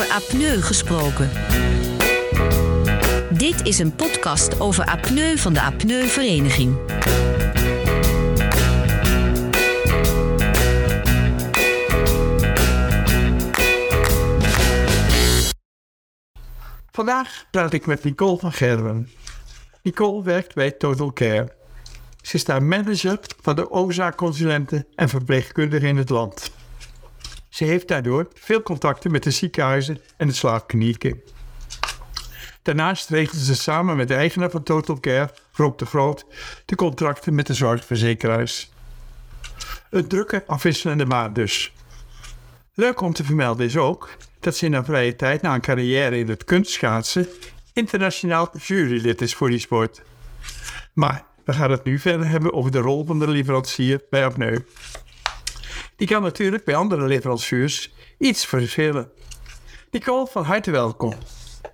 over apneu gesproken. Dit is een podcast over apneu van de Apneu-vereniging. Vandaag praat ik met Nicole van Gerwen. Nicole werkt bij Total Care. Ze is daar manager van de OZA-consulenten en verpleegkundigen in het land. Ze heeft daardoor veel contacten met de ziekenhuizen en de slaapklinieken. Daarnaast regelt ze samen met de eigenaar van Total Care, Rob de Groot, de contracten met de zorgverzekeraars. Een drukke, afwisselende maand dus. Leuk om te vermelden is ook dat ze in haar vrije tijd na een carrière in het kunstschaatsen internationaal jurylid is voor die sport. Maar we gaan het nu verder hebben over de rol van de leverancier bij apneu. Die kan natuurlijk bij andere leveranciers iets verschillen. Nicole, van harte welkom.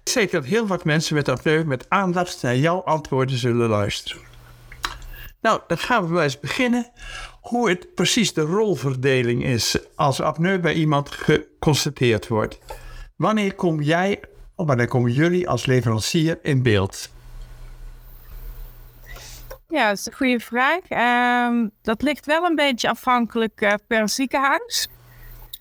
Zeker dat heel wat mensen met apneu met aandacht naar jouw antwoorden zullen luisteren. Nou, dan gaan we maar eens beginnen hoe het precies de rolverdeling is als apneu bij iemand geconstateerd wordt. Wanneer kom jij of wanneer komen jullie als leverancier in beeld? Ja, dat is een goede vraag. Ehm, dat ligt wel een beetje afhankelijk uh, per ziekenhuis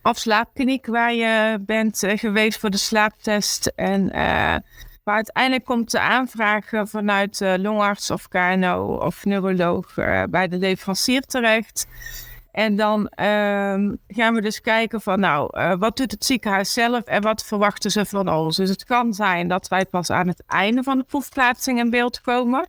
of slaapkliniek waar je bent uh, geweest voor de slaaptest. En uh, waar uiteindelijk komt de aanvraag vanuit longarts of KNO of neuroloog bij de leverancier terecht. En dan um, gaan we dus kijken van nou, wat doet het ziekenhuis zelf en wat verwachten ze van ons. Dus het kan zijn dat wij pas aan het einde van de proefplaatsing in beeld komen.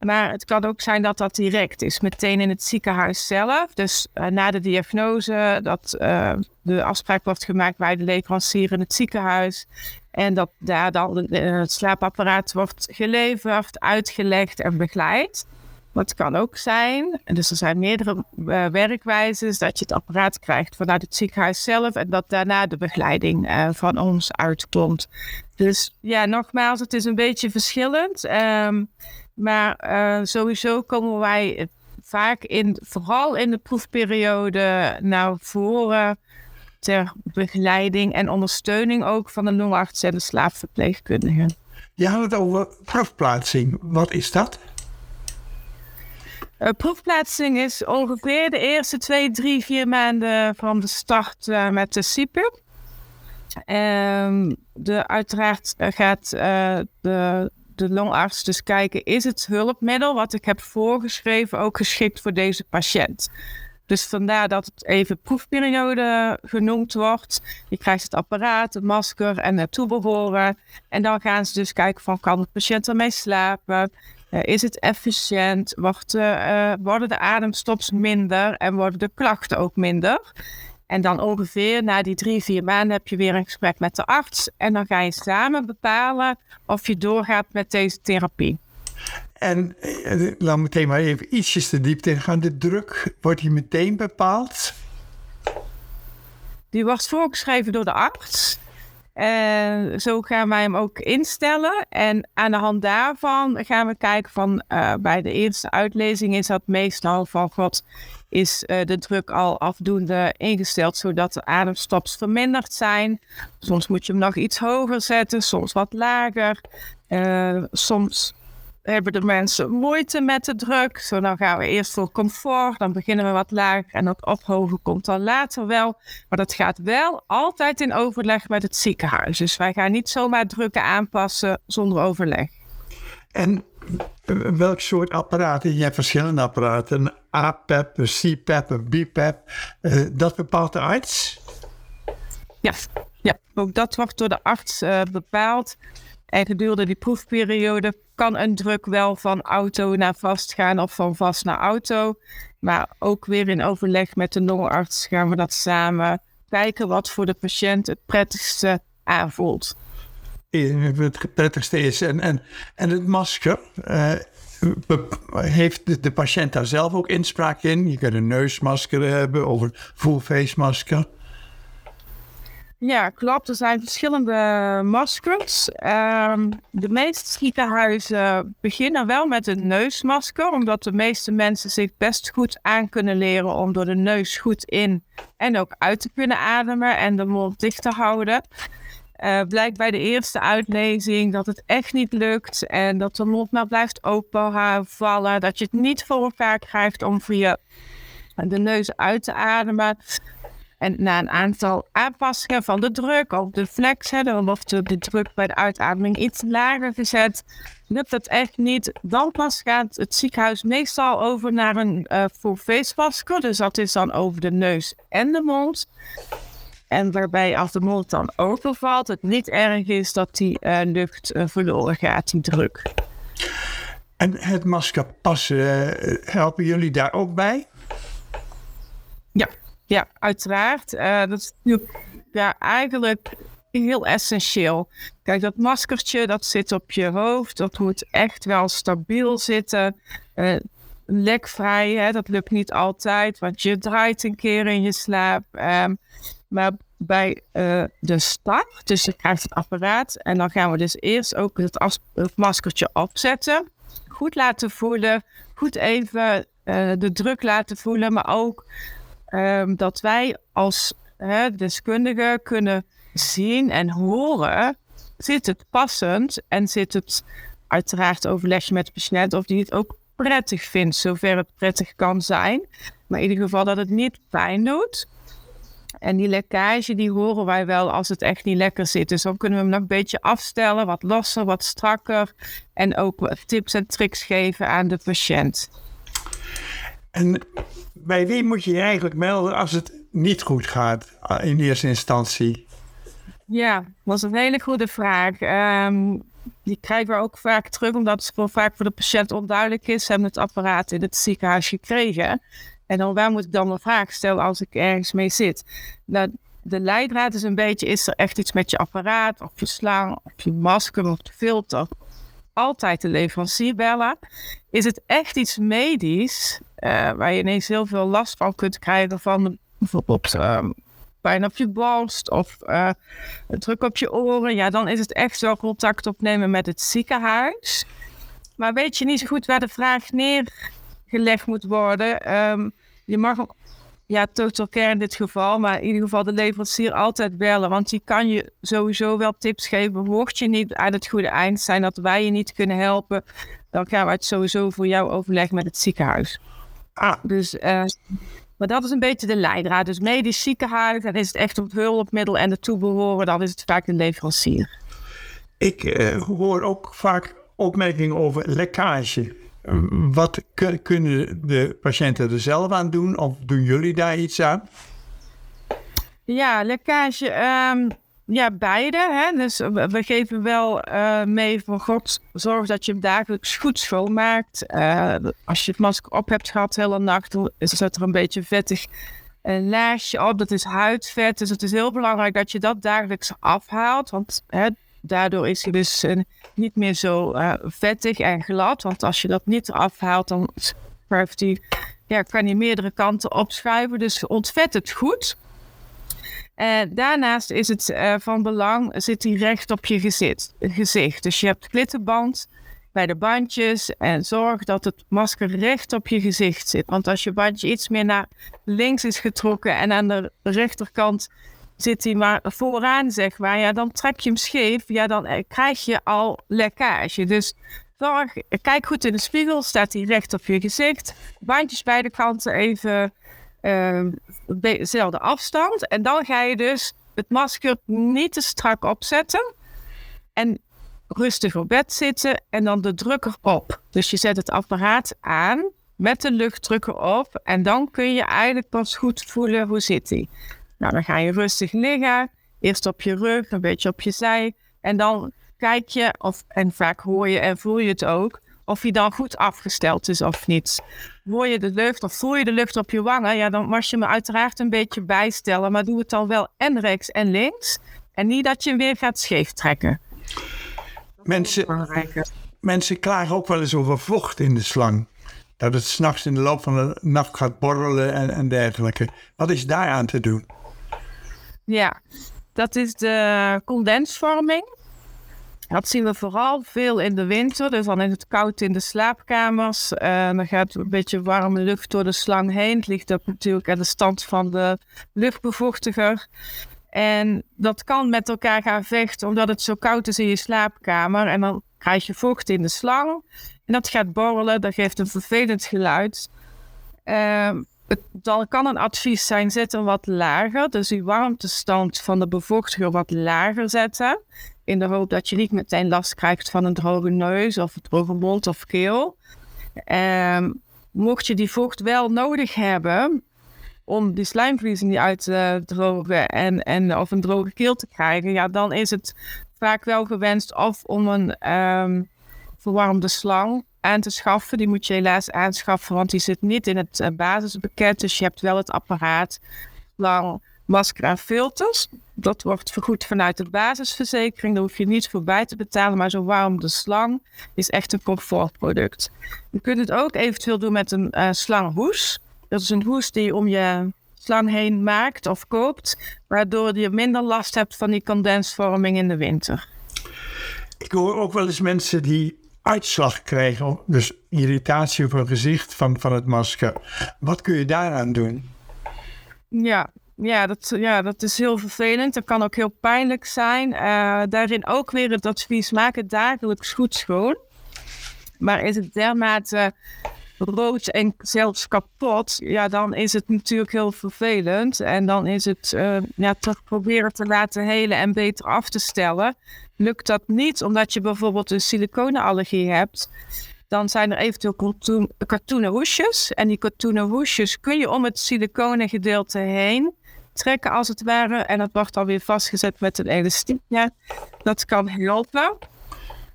Maar het kan ook zijn dat dat direct is, meteen in het ziekenhuis zelf. Dus uh, na de diagnose, dat uh, de afspraak wordt gemaakt bij de leverancier in het ziekenhuis. En dat daar dan het slaapapparaat wordt geleverd, uitgelegd en begeleid. Het kan ook zijn, en dus er zijn meerdere uh, werkwijzes, dat je het apparaat krijgt vanuit het ziekenhuis zelf en dat daarna de begeleiding van ons uitkomt. Dus ja, nogmaals, het is een beetje verschillend. Um, maar uh, sowieso komen wij vaak in, vooral in de proefperiode naar voren ter begeleiding en ondersteuning ook van de longarts en de slaapverpleegkundigen. Je had het over proefplaatsing. Wat is dat? Uh, proefplaatsing is ongeveer de eerste twee, drie, vier maanden van de start uh, met de SIPU. Um, de, uiteraard gaat uh, de, de longarts dus kijken, is het hulpmiddel wat ik heb voorgeschreven ook geschikt voor deze patiënt? Dus vandaar dat het even proefperiode genoemd wordt. Je krijgt het apparaat, het masker en het toebehoren. En dan gaan ze dus kijken van, kan de patiënt ermee slapen? Uh, is het efficiënt? Wordt, uh, worden de ademstops minder en worden de klachten ook minder? En dan ongeveer na die drie, vier maanden heb je weer een gesprek met de arts. En dan ga je samen bepalen of je doorgaat met deze therapie. En uh, laat meteen maar even ietsjes te diep in gaan. De druk, wordt die meteen bepaald? Die wordt voorgeschreven door de arts. En zo gaan wij hem ook instellen. En aan de hand daarvan gaan we kijken van uh, bij de eerste uitlezing is dat meestal van God is uh, de druk al afdoende ingesteld zodat de ademstops verminderd zijn. Soms moet je hem nog iets hoger zetten, soms wat lager. Uh, soms hebben de mensen moeite met de druk. Zo dan gaan we eerst voor comfort, dan beginnen we wat lager en dat ophogen komt dan later wel. Maar dat gaat wel altijd in overleg met het ziekenhuis. Dus wij gaan niet zomaar drukken aanpassen zonder overleg. En eh, welk soort apparaten? Je hebt verschillende apparaten. Een APEP, een CPAP, een BPAP. Uh, dat bepaalt de arts? Ja, ja, ook dat wordt door de arts uh, bepaald. En gedurende die proefperiode kan een druk wel van auto naar vast gaan of van vast naar auto. Maar ook weer in overleg met de longarts gaan we dat samen kijken wat voor de patiënt het prettigste aanvoelt. Het prettigste is. En, en, en het masker, uh, heeft de, patiënt daar zelf ook inspraak in? Je kunt een neusmasker hebben of een full face masker. Ja, klopt. Er zijn verschillende maskers. Um, de meeste ziekenhuizen beginnen wel met een neusmasker, omdat de meeste mensen zich best goed aan kunnen leren om door de neus goed in en ook uit te kunnen ademen en de mond dicht te houden. Uh, blijkt bij de eerste uitlezing dat het echt niet lukt en dat de mond maar blijft openvallen. Dat je het niet voor elkaar krijgt om via de neus uit te ademen. En na een aantal aanpassingen van de druk of de flex, hè, wordt de druk bij de uitademing iets lager gezet. Lukt dat echt niet, dan pas gaat het ziekenhuis meestal over naar een full face masker. Dus dat is dan over de neus en de mond. En waarbij als de mond dan overvalt, het niet erg is dat die uh, lucht uh, verloren gaat, die druk. En het masker passen, helpen jullie daar ook bij? Ja, ja uiteraard. Uh, dat is natuurlijk ja, eigenlijk heel essentieel. Kijk, dat maskertje dat zit op je hoofd. Dat moet echt wel stabiel zitten. Uh, lekvrij, hè, dat lukt niet altijd, want je draait een keer in je slaap. Um, maar bij uh, de start, dus je krijgt het apparaat en dan gaan we dus eerst ook het, maskertje opzetten. Goed laten voelen, goed even uh, de druk laten voelen, maar ook um, dat wij als hè, deskundigen kunnen zien en horen, zit het passend en zit het uiteraard overleg met de patiënt of die het ook prettig vindt, zover het prettig kan zijn. Maar in ieder geval dat het niet pijn doet. En die lekkage, die horen wij wel als het echt niet lekker zit. Dus dan kunnen we hem nog een beetje afstellen, wat losser, wat strakker. En ook tips en tricks geven aan de patiënt. En bij wie moet je je eigenlijk melden als het niet goed gaat in eerste instantie? Ja, dat is een hele goede vraag. Um, die krijgen we ook vaak terug, omdat het voor, vaak voor de patiënt onduidelijk is. Ze hebben het apparaat in het ziekenhuis gekregen. En dan waar moet ik dan een vraag stellen als ik ergens mee zit? Nou, de leidraad is een beetje, is er echt iets met je apparaat, of je slang, of je masker, of de filter? Altijd de leverancier bellen. Is het echt iets medisch, uh, waar je ineens heel veel last van kunt krijgen van bijvoorbeeld uh, pijn op je borst of uh, druk op je oren, ja, dan is het echt wel contact opnemen met het ziekenhuis. Maar weet je niet zo goed waar de vraag neergelegd moet worden? Um, je mag ook, ja, total care in dit geval, maar in ieder geval de leverancier altijd bellen. Want die kan je sowieso wel tips geven. Mocht je niet aan het goede eind zijn dat wij je niet kunnen helpen, dan gaan we het sowieso voor jou overleggen met het ziekenhuis. Ah. Dus, uh, maar dat is een beetje de leidraad. Dus medisch ziekenhuis, dan is het echt op het hulpmiddel en de toebehoren, dan is het vaak een leverancier. Ik uh, hoor ook vaak opmerkingen over lekkage. Wat kunnen de patiënten er zelf aan doen? Of doen jullie daar iets aan? Ja, lekkage. Um, ja, beide. Hè? Dus we geven wel uh, mee van God, zorg dat je hem dagelijks goed schoonmaakt. Uh, als je het masker op hebt gehad de hele nacht, dan zit er een beetje vettig een laagje op. Dat is huidvet. Dus het is heel belangrijk dat je dat dagelijks afhaalt. Want hè, daardoor is hij dus uh, niet meer zo vettig en glad. Want als je dat niet eraf haalt, dan ja, kan hij meerdere kanten opschuiven. Dus ontvet het goed. Uh, daarnaast is het uh, van belang, zit hij recht op je gezicht, gezicht. Dus je hebt klittenband bij de bandjes en zorg dat het masker recht op je gezicht zit. Want als je bandje iets meer naar links is getrokken en aan de rechterkant zit hij maar vooraan, zeg maar, ja, dan trek je hem scheef, ja, dan eh, krijg je al lekkage. Dus zorg, kijk goed in de spiegel, staat hij recht op je gezicht. Bandjes beide kanten even uh, dezelfde afstand. En dan ga je dus het masker niet te strak opzetten. En rustig op bed zitten en dan de drukker op. Dus je zet het apparaat aan met de luchtdrukker op. En dan kun je eigenlijk pas goed voelen hoe zit hij. Nou, dan ga je rustig liggen. Eerst op je rug, een beetje op je zij. En dan kijk je, of, en vaak hoor je en voel je het ook, of hij dan goed afgesteld is of niet. Hoor je de lucht of voel je de lucht op je wangen, ja, dan mag je me uiteraard een beetje bijstellen. Maar doe het dan wel en rechts en links. En niet dat je hem weer gaat scheef trekken. Mensen, mensen klagen ook wel eens over vocht in de slang. Dat het s'nachts in de loop van de nacht gaat borrelen en, en dergelijke. Wat is daar aan te doen? Ja, dat is de condensvorming. Dat zien we vooral veel in de winter. Dus dan is het koud in de slaapkamers. Uh, dan gaat een beetje warme lucht door de slang heen. Het ligt ook natuurlijk aan de stand van de luchtbevochtiger. En dat kan met elkaar gaan vechten omdat het zo koud is in je slaapkamer. En dan krijg je vocht in de slang. En dat gaat borrelen, dat geeft een vervelend geluid. Ehm, dan kan een advies zijn, zet hem wat lager. Dus die warmtestand van de bevochtiger wat lager zetten. In de hoop dat je niet meteen last krijgt van een droge neus of een droge mond of keel. Ehm, mocht je die vocht wel nodig hebben om die slijmvliezen niet uit te drogen en, en of een droge keel te krijgen, ja, dan is het vaak wel gewenst of om een um, verwarmde slang aan te schaffen. Die moet je helaas aanschaffen, want die zit niet in het uh, basispakket. Dus je hebt wel het apparaat, slang, masker en filters. Dat wordt vergoed vanuit de basisverzekering. Daar hoef je niet voor bij te betalen. Maar zo'n warmde slang is echt een comfortproduct. Je kunt het ook eventueel doen met een uh, slanghoes. Dat is een hoes die je om je slang heen maakt of koopt. Waardoor je minder last hebt van die condensvorming in de winter. Ik hoor ook wel eens mensen die uitslag krijgen, dus irritatie op hun gezicht van, van het masker. Wat kun je daaraan doen? Ja, ja, dat, ja, dat is heel vervelend. Dat kan ook heel pijnlijk zijn. Uh, daarin ook weer het advies: maak het dagelijks goed schoon. Maar is het dermate rood en zelfs kapot, ja, dan is het natuurlijk heel vervelend. En dan is het uh, ja, toch proberen te laten helen en beter af te stellen. Lukt dat niet omdat je bijvoorbeeld een siliconenallergie hebt, dan zijn er eventueel katoen, katoenen hoesjes. En die katoenen hoesjes kun je om het siliconen gedeelte heen trekken als het ware. En dat wordt dan weer vastgezet met een elastiekje. Dat kan helpen.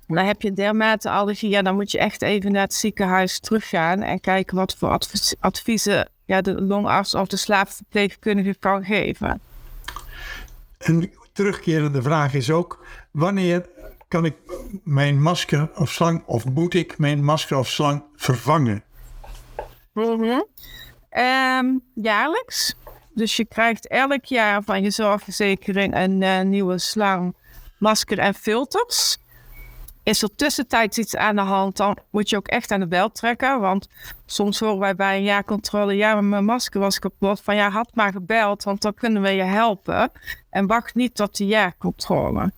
Dan heb je dermate allergie, ja, dan moet je echt even naar het ziekenhuis teruggaan en kijken wat voor adviezen ja, de longarts of de slaapverpleegkundige kan geven. Een terugkerende vraag is ook: wanneer kan ik mijn masker of slang, of moet ik mijn masker of slang vervangen? Mm jaarlijks. Dus je krijgt elk jaar van je zorgverzekering een uh, nieuwe slang, masker en filters. Is er tussentijds iets aan de hand, dan moet je ook echt aan de bel trekken. Want soms horen wij bij een jaarcontrole, ja, mijn masker was kapot. Van ja, had maar gebeld, want dan kunnen we je helpen. En wacht niet tot de jaarcontrole.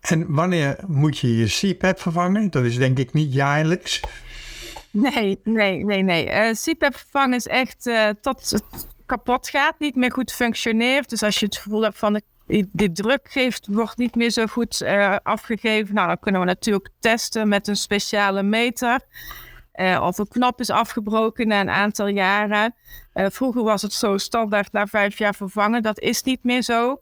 En wanneer moet je je CPAP vervangen? Dat is denk ik niet jaarlijks. Nee, nee, nee, nee. Uh, CPAP vervangen is echt uh, tot het kapot gaat, niet meer goed functioneert. Dus als je het gevoel hebt van de druk geeft, wordt niet meer zo goed uh, afgegeven. Nou, dan kunnen we natuurlijk testen met een speciale meter. Of een knop is afgebroken na een aantal jaren. Vroeger was het zo standaard na vijf jaar vervangen. Dat is niet meer zo.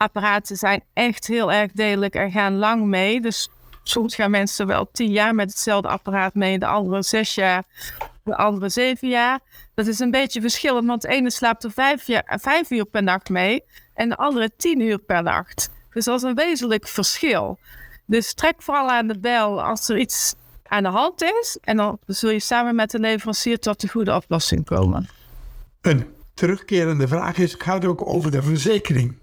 Apparaten zijn echt heel erg degelijk en gaan lang mee. Dus soms gaan mensen wel tien jaar met hetzelfde apparaat mee. De andere zes jaar, de andere zeven jaar. Dat is een beetje verschillend, want de ene slaapt er vijf, jaar, uur per nacht mee en de andere 10 uur per nacht. Dus dat is een wezenlijk verschil. Dus trek vooral aan de bel als er iets aan de hand is. En dan zul je samen met de leverancier tot de goede oplossing komen. Een terugkerende vraag is, gaat ook over de verzekering.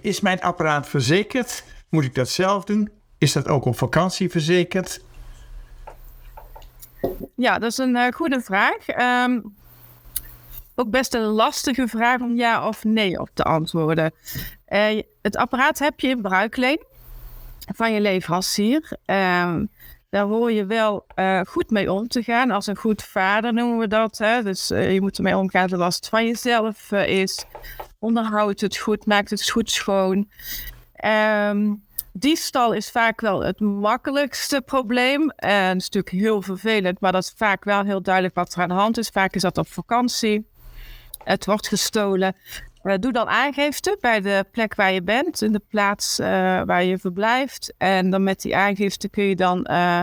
Is mijn apparaat verzekerd? Moet ik dat zelf doen? Is dat ook op vakantie verzekerd? Ja, dat is een uh, goede vraag. Um, ook best een lastige vraag om ja of nee op te antwoorden. Uh, het apparaat heb je in bruikleen van je leverancier. Uh, daar hoor je wel uh, goed mee om te gaan. Als een goed vader noemen we dat. Hè? Dus uh, je moet ermee omgaan als het van jezelf is. Onderhoud het goed, maakt het goed schoon. Um, diefstal is vaak wel het makkelijkste probleem. En het is natuurlijk heel vervelend, maar dat is vaak wel heel duidelijk wat er aan de hand is. Vaak is dat op vakantie het wordt gestolen. Uh, doe dan aangifte bij de plek waar je bent, in de plaats uh, waar je verblijft. En dan met die aangifte kun je dan uh,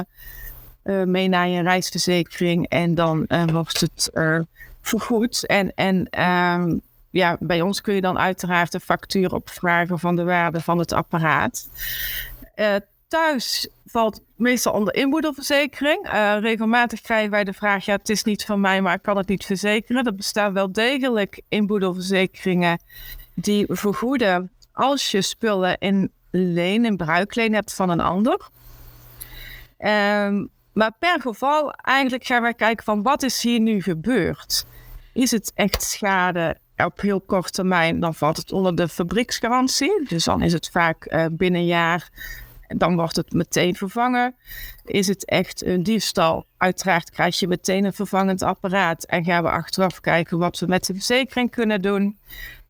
mee naar je reisverzekering en dan wordt het vergoed. En, en ehm, ja, bij ons kun je dan uiteraard een factuur opvragen van de waarde van het apparaat thuis valt meestal onder inboedelverzekering. Uh, regelmatig krijgen wij de vraag: ja, het is niet van mij, maar ik kan het niet verzekeren. Er bestaan wel degelijk inboedelverzekeringen die vergoeden als je spullen in leen, in bruikleen hebt van een ander. Um, maar per geval, eigenlijk gaan wij kijken van wat is hier nu gebeurd? Is het echt schade op heel korte termijn, dan valt het onder de fabrieksgarantie. Dus dan is het vaak uh, binnen een jaar, dan wordt het meteen vervangen. Is het echt een diefstal? Uiteraard krijg je meteen een vervangend apparaat en gaan we achteraf kijken wat we met de verzekering kunnen doen.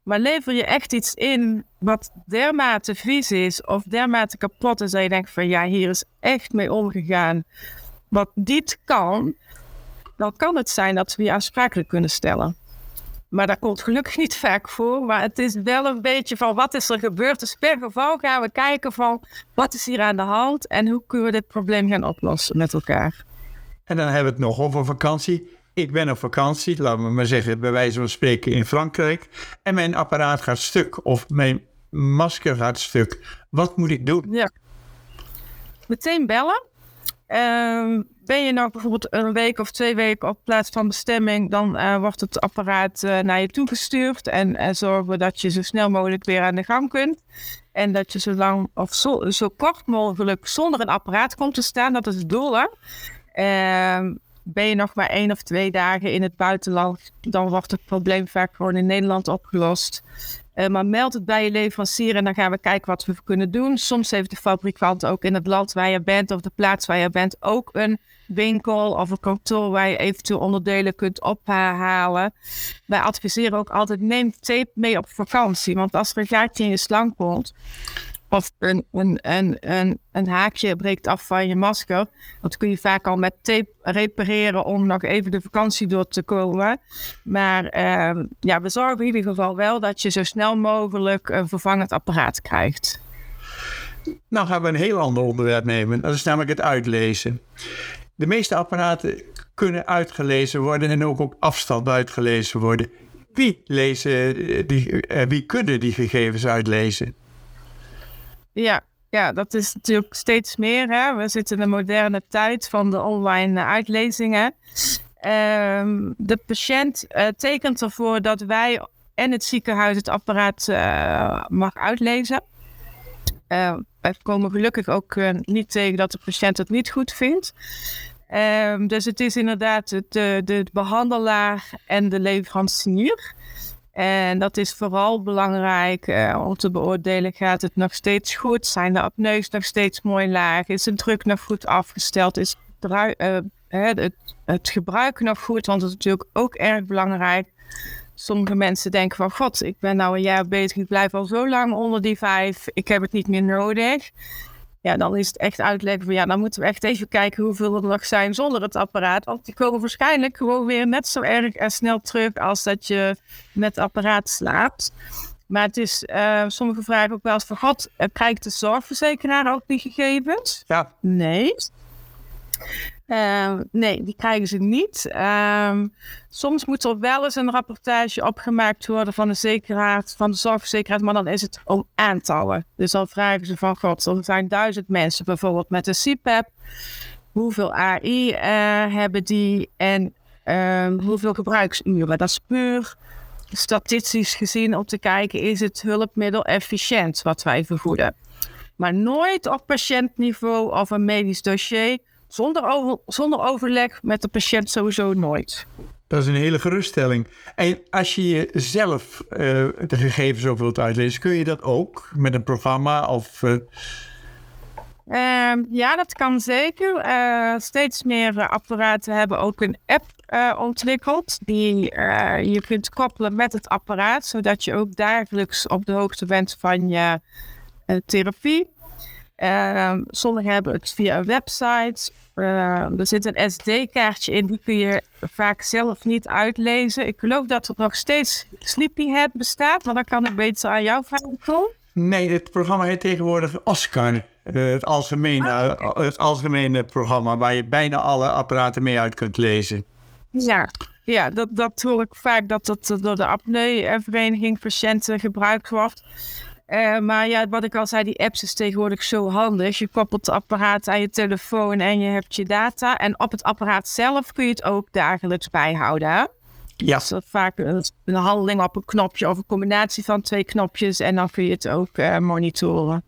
Maar lever je echt iets in wat dermate vies is of dermate kapot is dat je denkt van ja, hier is echt mee omgegaan. Wat niet kan, dan kan het zijn dat we je aansprakelijk kunnen stellen. Maar dat komt gelukkig niet vaak voor. Maar het is wel een beetje van wat is er gebeurd. Dus per geval gaan we kijken van wat is hier aan de hand en hoe kunnen we dit probleem gaan oplossen met elkaar. En dan hebben we het nog over vakantie. Ik ben op vakantie, laten we maar zeggen, bij wijze van spreken in Frankrijk. En mijn apparaat gaat stuk of mijn masker gaat stuk. Wat moet ik doen? Ja. Meteen bellen. Ehm, ben je nou bijvoorbeeld een week of twee weken op plaats van bestemming, dan uh, wordt het apparaat uh, naar je toegestuurd en uh, zorgen we dat je zo snel mogelijk weer aan de gang kunt. En dat je zo lang of zo, zo kort mogelijk zonder een apparaat komt te staan, dat is het doel. Ehm, ben je nog maar één of twee dagen in het buitenland, dan wordt het probleem vaak gewoon in Nederland opgelost. Uh, maar meld het bij je leverancier en dan gaan we kijken wat we kunnen doen. Soms heeft de fabrikant ook in het land waar je bent of de plaats waar je bent ook een winkel of een kantoor waar je eventueel onderdelen kunt ophalen. Wij adviseren ook altijd neem tape mee op vakantie. Want als er een gaatje in je slang komt, of een, een, haakje breekt af van je masker. Dat kun je vaak al met tape repareren om nog even de vakantie door te komen. Maar uh, ja, we zorgen in ieder geval wel dat je zo snel mogelijk een vervangend apparaat krijgt. Nou gaan we een heel ander onderwerp nemen. Dat is namelijk het uitlezen. De meeste apparaten kunnen uitgelezen worden en ook op afstand uitgelezen worden. Wie, lezen die, eh, wie kunnen die gegevens uitlezen? Ja, ja, dat is natuurlijk steeds meer. Hè? We zitten in de moderne tijd van de online uitlezingen. Um, de patiënt uh, tekent ervoor dat wij en het ziekenhuis het apparaat uh, mag uitlezen. Uh, wij komen gelukkig ook niet tegen dat de patiënt het niet goed vindt. Um, dus het is inderdaad de, de behandelaar en de leverancier. En dat is vooral belangrijk uh, om te beoordelen, gaat het nog steeds goed? Zijn de apneus nog steeds mooi laag? Is de druk nog goed afgesteld? Is uh, het, het, gebruik nog goed? Want dat is natuurlijk ook erg belangrijk. Sommige mensen denken van, god, ik ben nou een jaar bezig, ik blijf al zo lang onder die vijf, ik heb het niet meer nodig. Ja, dan is het echt uitleggen van ja, dan moeten we echt even kijken hoeveel er nog zijn zonder het apparaat. Want die komen waarschijnlijk gewoon weer net zo erg en snel terug als dat je met het apparaat slaapt. Maar het is, uh, sommige vragen ook wel eens van, god, eh, krijgt de zorgverzekeraar ook die gegevens? Ja. Nee. Uh, nee, die krijgen ze niet. Uh, soms moet er wel eens een rapportage opgemaakt worden van de zekeraar, van de zorgverzekeraar, maar dan is het om aantallen. Dus dan vragen ze van, god, er zijn duizend mensen bijvoorbeeld met een CPAP. Hoeveel AI uh, hebben die en uh, hoeveel gebruiksuren? Dat is puur statistisch gezien om te kijken, is het hulpmiddel efficiënt wat wij vergoeden? Maar nooit op patiëntniveau of een medisch dossier zonder, over, zonder overleg met de patiënt sowieso nooit. Dat is een hele geruststelling. En als je zelf uh, de gegevens over wilt uitlezen, kun je dat ook met een programma of... Uh... Uh, ja, dat kan zeker. Eh, steeds meer apparaten hebben ook een app ontwikkeld die je kunt koppelen met het apparaat, zodat je ook dagelijks op de hoogte bent van je therapie. Uh, sommigen hebben het via een website. Uh, er zit een SD-kaartje in, die kun je vaak zelf niet uitlezen. Ik geloof dat er nog steeds Sleepyhead bestaat, maar dan kan ik beter aan jou vragen. Nee, het programma heet tegenwoordig Oscar. Uh, het, algemene, ah, het algemene programma waar je bijna alle apparaten mee uit kunt lezen. Ja, ja dat, dat hoor ik vaak dat dat door de apneu-vereniging patiënten gebruikt wordt. Uh, maar ja, wat ik al zei, die apps is tegenwoordig zo handig. Je koppelt het apparaat aan je telefoon en je hebt je data. En op het apparaat zelf kun je het ook dagelijks bijhouden. Hè? Ja. Dus vaak een handeling op een knopje of een combinatie van twee knopjes. En dan kun je het ook uh, monitoren.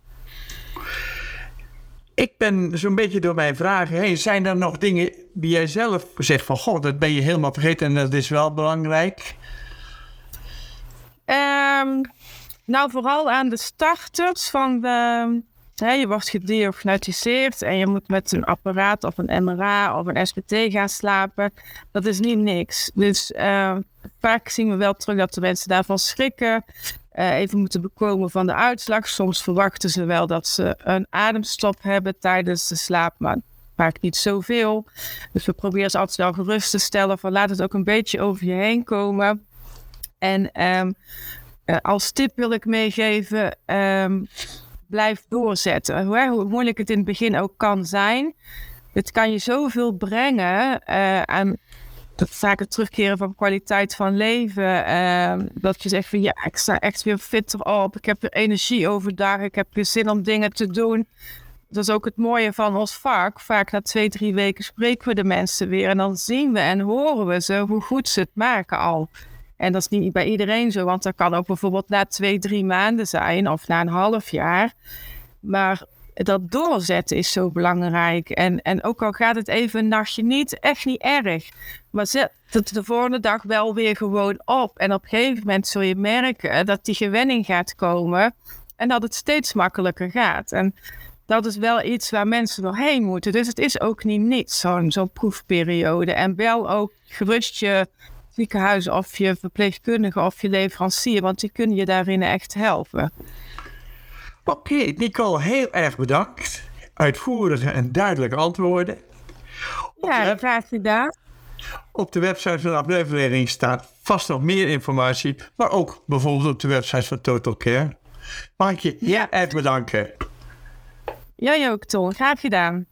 Ik ben zo'n beetje door mijn vragen heen. Zijn er nog dingen die jij zelf zegt van... God, dat ben je helemaal vergeten en dat is wel belangrijk? Ehm, nou, vooral aan de starters van de... Hè, je wordt gediagnosticeerd en je moet met een apparaat of een MRA of een SPT gaan slapen. Dat is niet niks. Dus uh, vaak zien we wel terug dat de mensen daarvan schrikken. Uh, even moeten bekomen van de uitslag. Soms verwachten ze wel dat ze een ademstop hebben tijdens de slaap, maar vaak niet zoveel. Dus we proberen ze altijd wel gerust te stellen van laat het ook een beetje over je heen komen. En um, uh, als tip wil ik meegeven, um, blijf doorzetten. Hoe, moeilijk het in het begin ook kan zijn. Het kan je zoveel brengen uh, aan het vaker terugkeren van kwaliteit van leven. Uh, dat je zegt van ja, ik sta echt weer fitter op. Ik heb weer energie overdag. Ik heb weer zin om dingen te doen. Dat is ook het mooie van ons vak. Vaak na twee, drie weken spreken we de mensen weer. En dan zien we en horen we ze hoe goed ze het maken al. En dat is niet bij iedereen zo, want dat kan ook bijvoorbeeld na twee, drie maanden zijn of na een half jaar. Maar dat doorzetten is zo belangrijk. En, en ook al gaat het even een nachtje niet, echt niet erg. Maar zet het de volgende dag wel weer gewoon op. En op een gegeven moment zul je merken dat die gewenning gaat komen. En dat het steeds makkelijker gaat. En dat is wel iets waar mensen doorheen moeten. Dus het is ook niet niets, zo'n zo'n proefperiode. En wel ook gerust je ziekenhuis of je verpleegkundige of je leverancier, want die kunnen je daarin echt helpen. Oké, okay, Nicole, heel erg bedankt. Uitvoerige en duidelijke antwoorden. Op ja, graag gedaan. Op de website van de aflevering staat vast nog meer informatie, maar ook bijvoorbeeld op de website van Total Care. Mag ik je heel erg bedanken. Jij ook, Ton. Graag gedaan.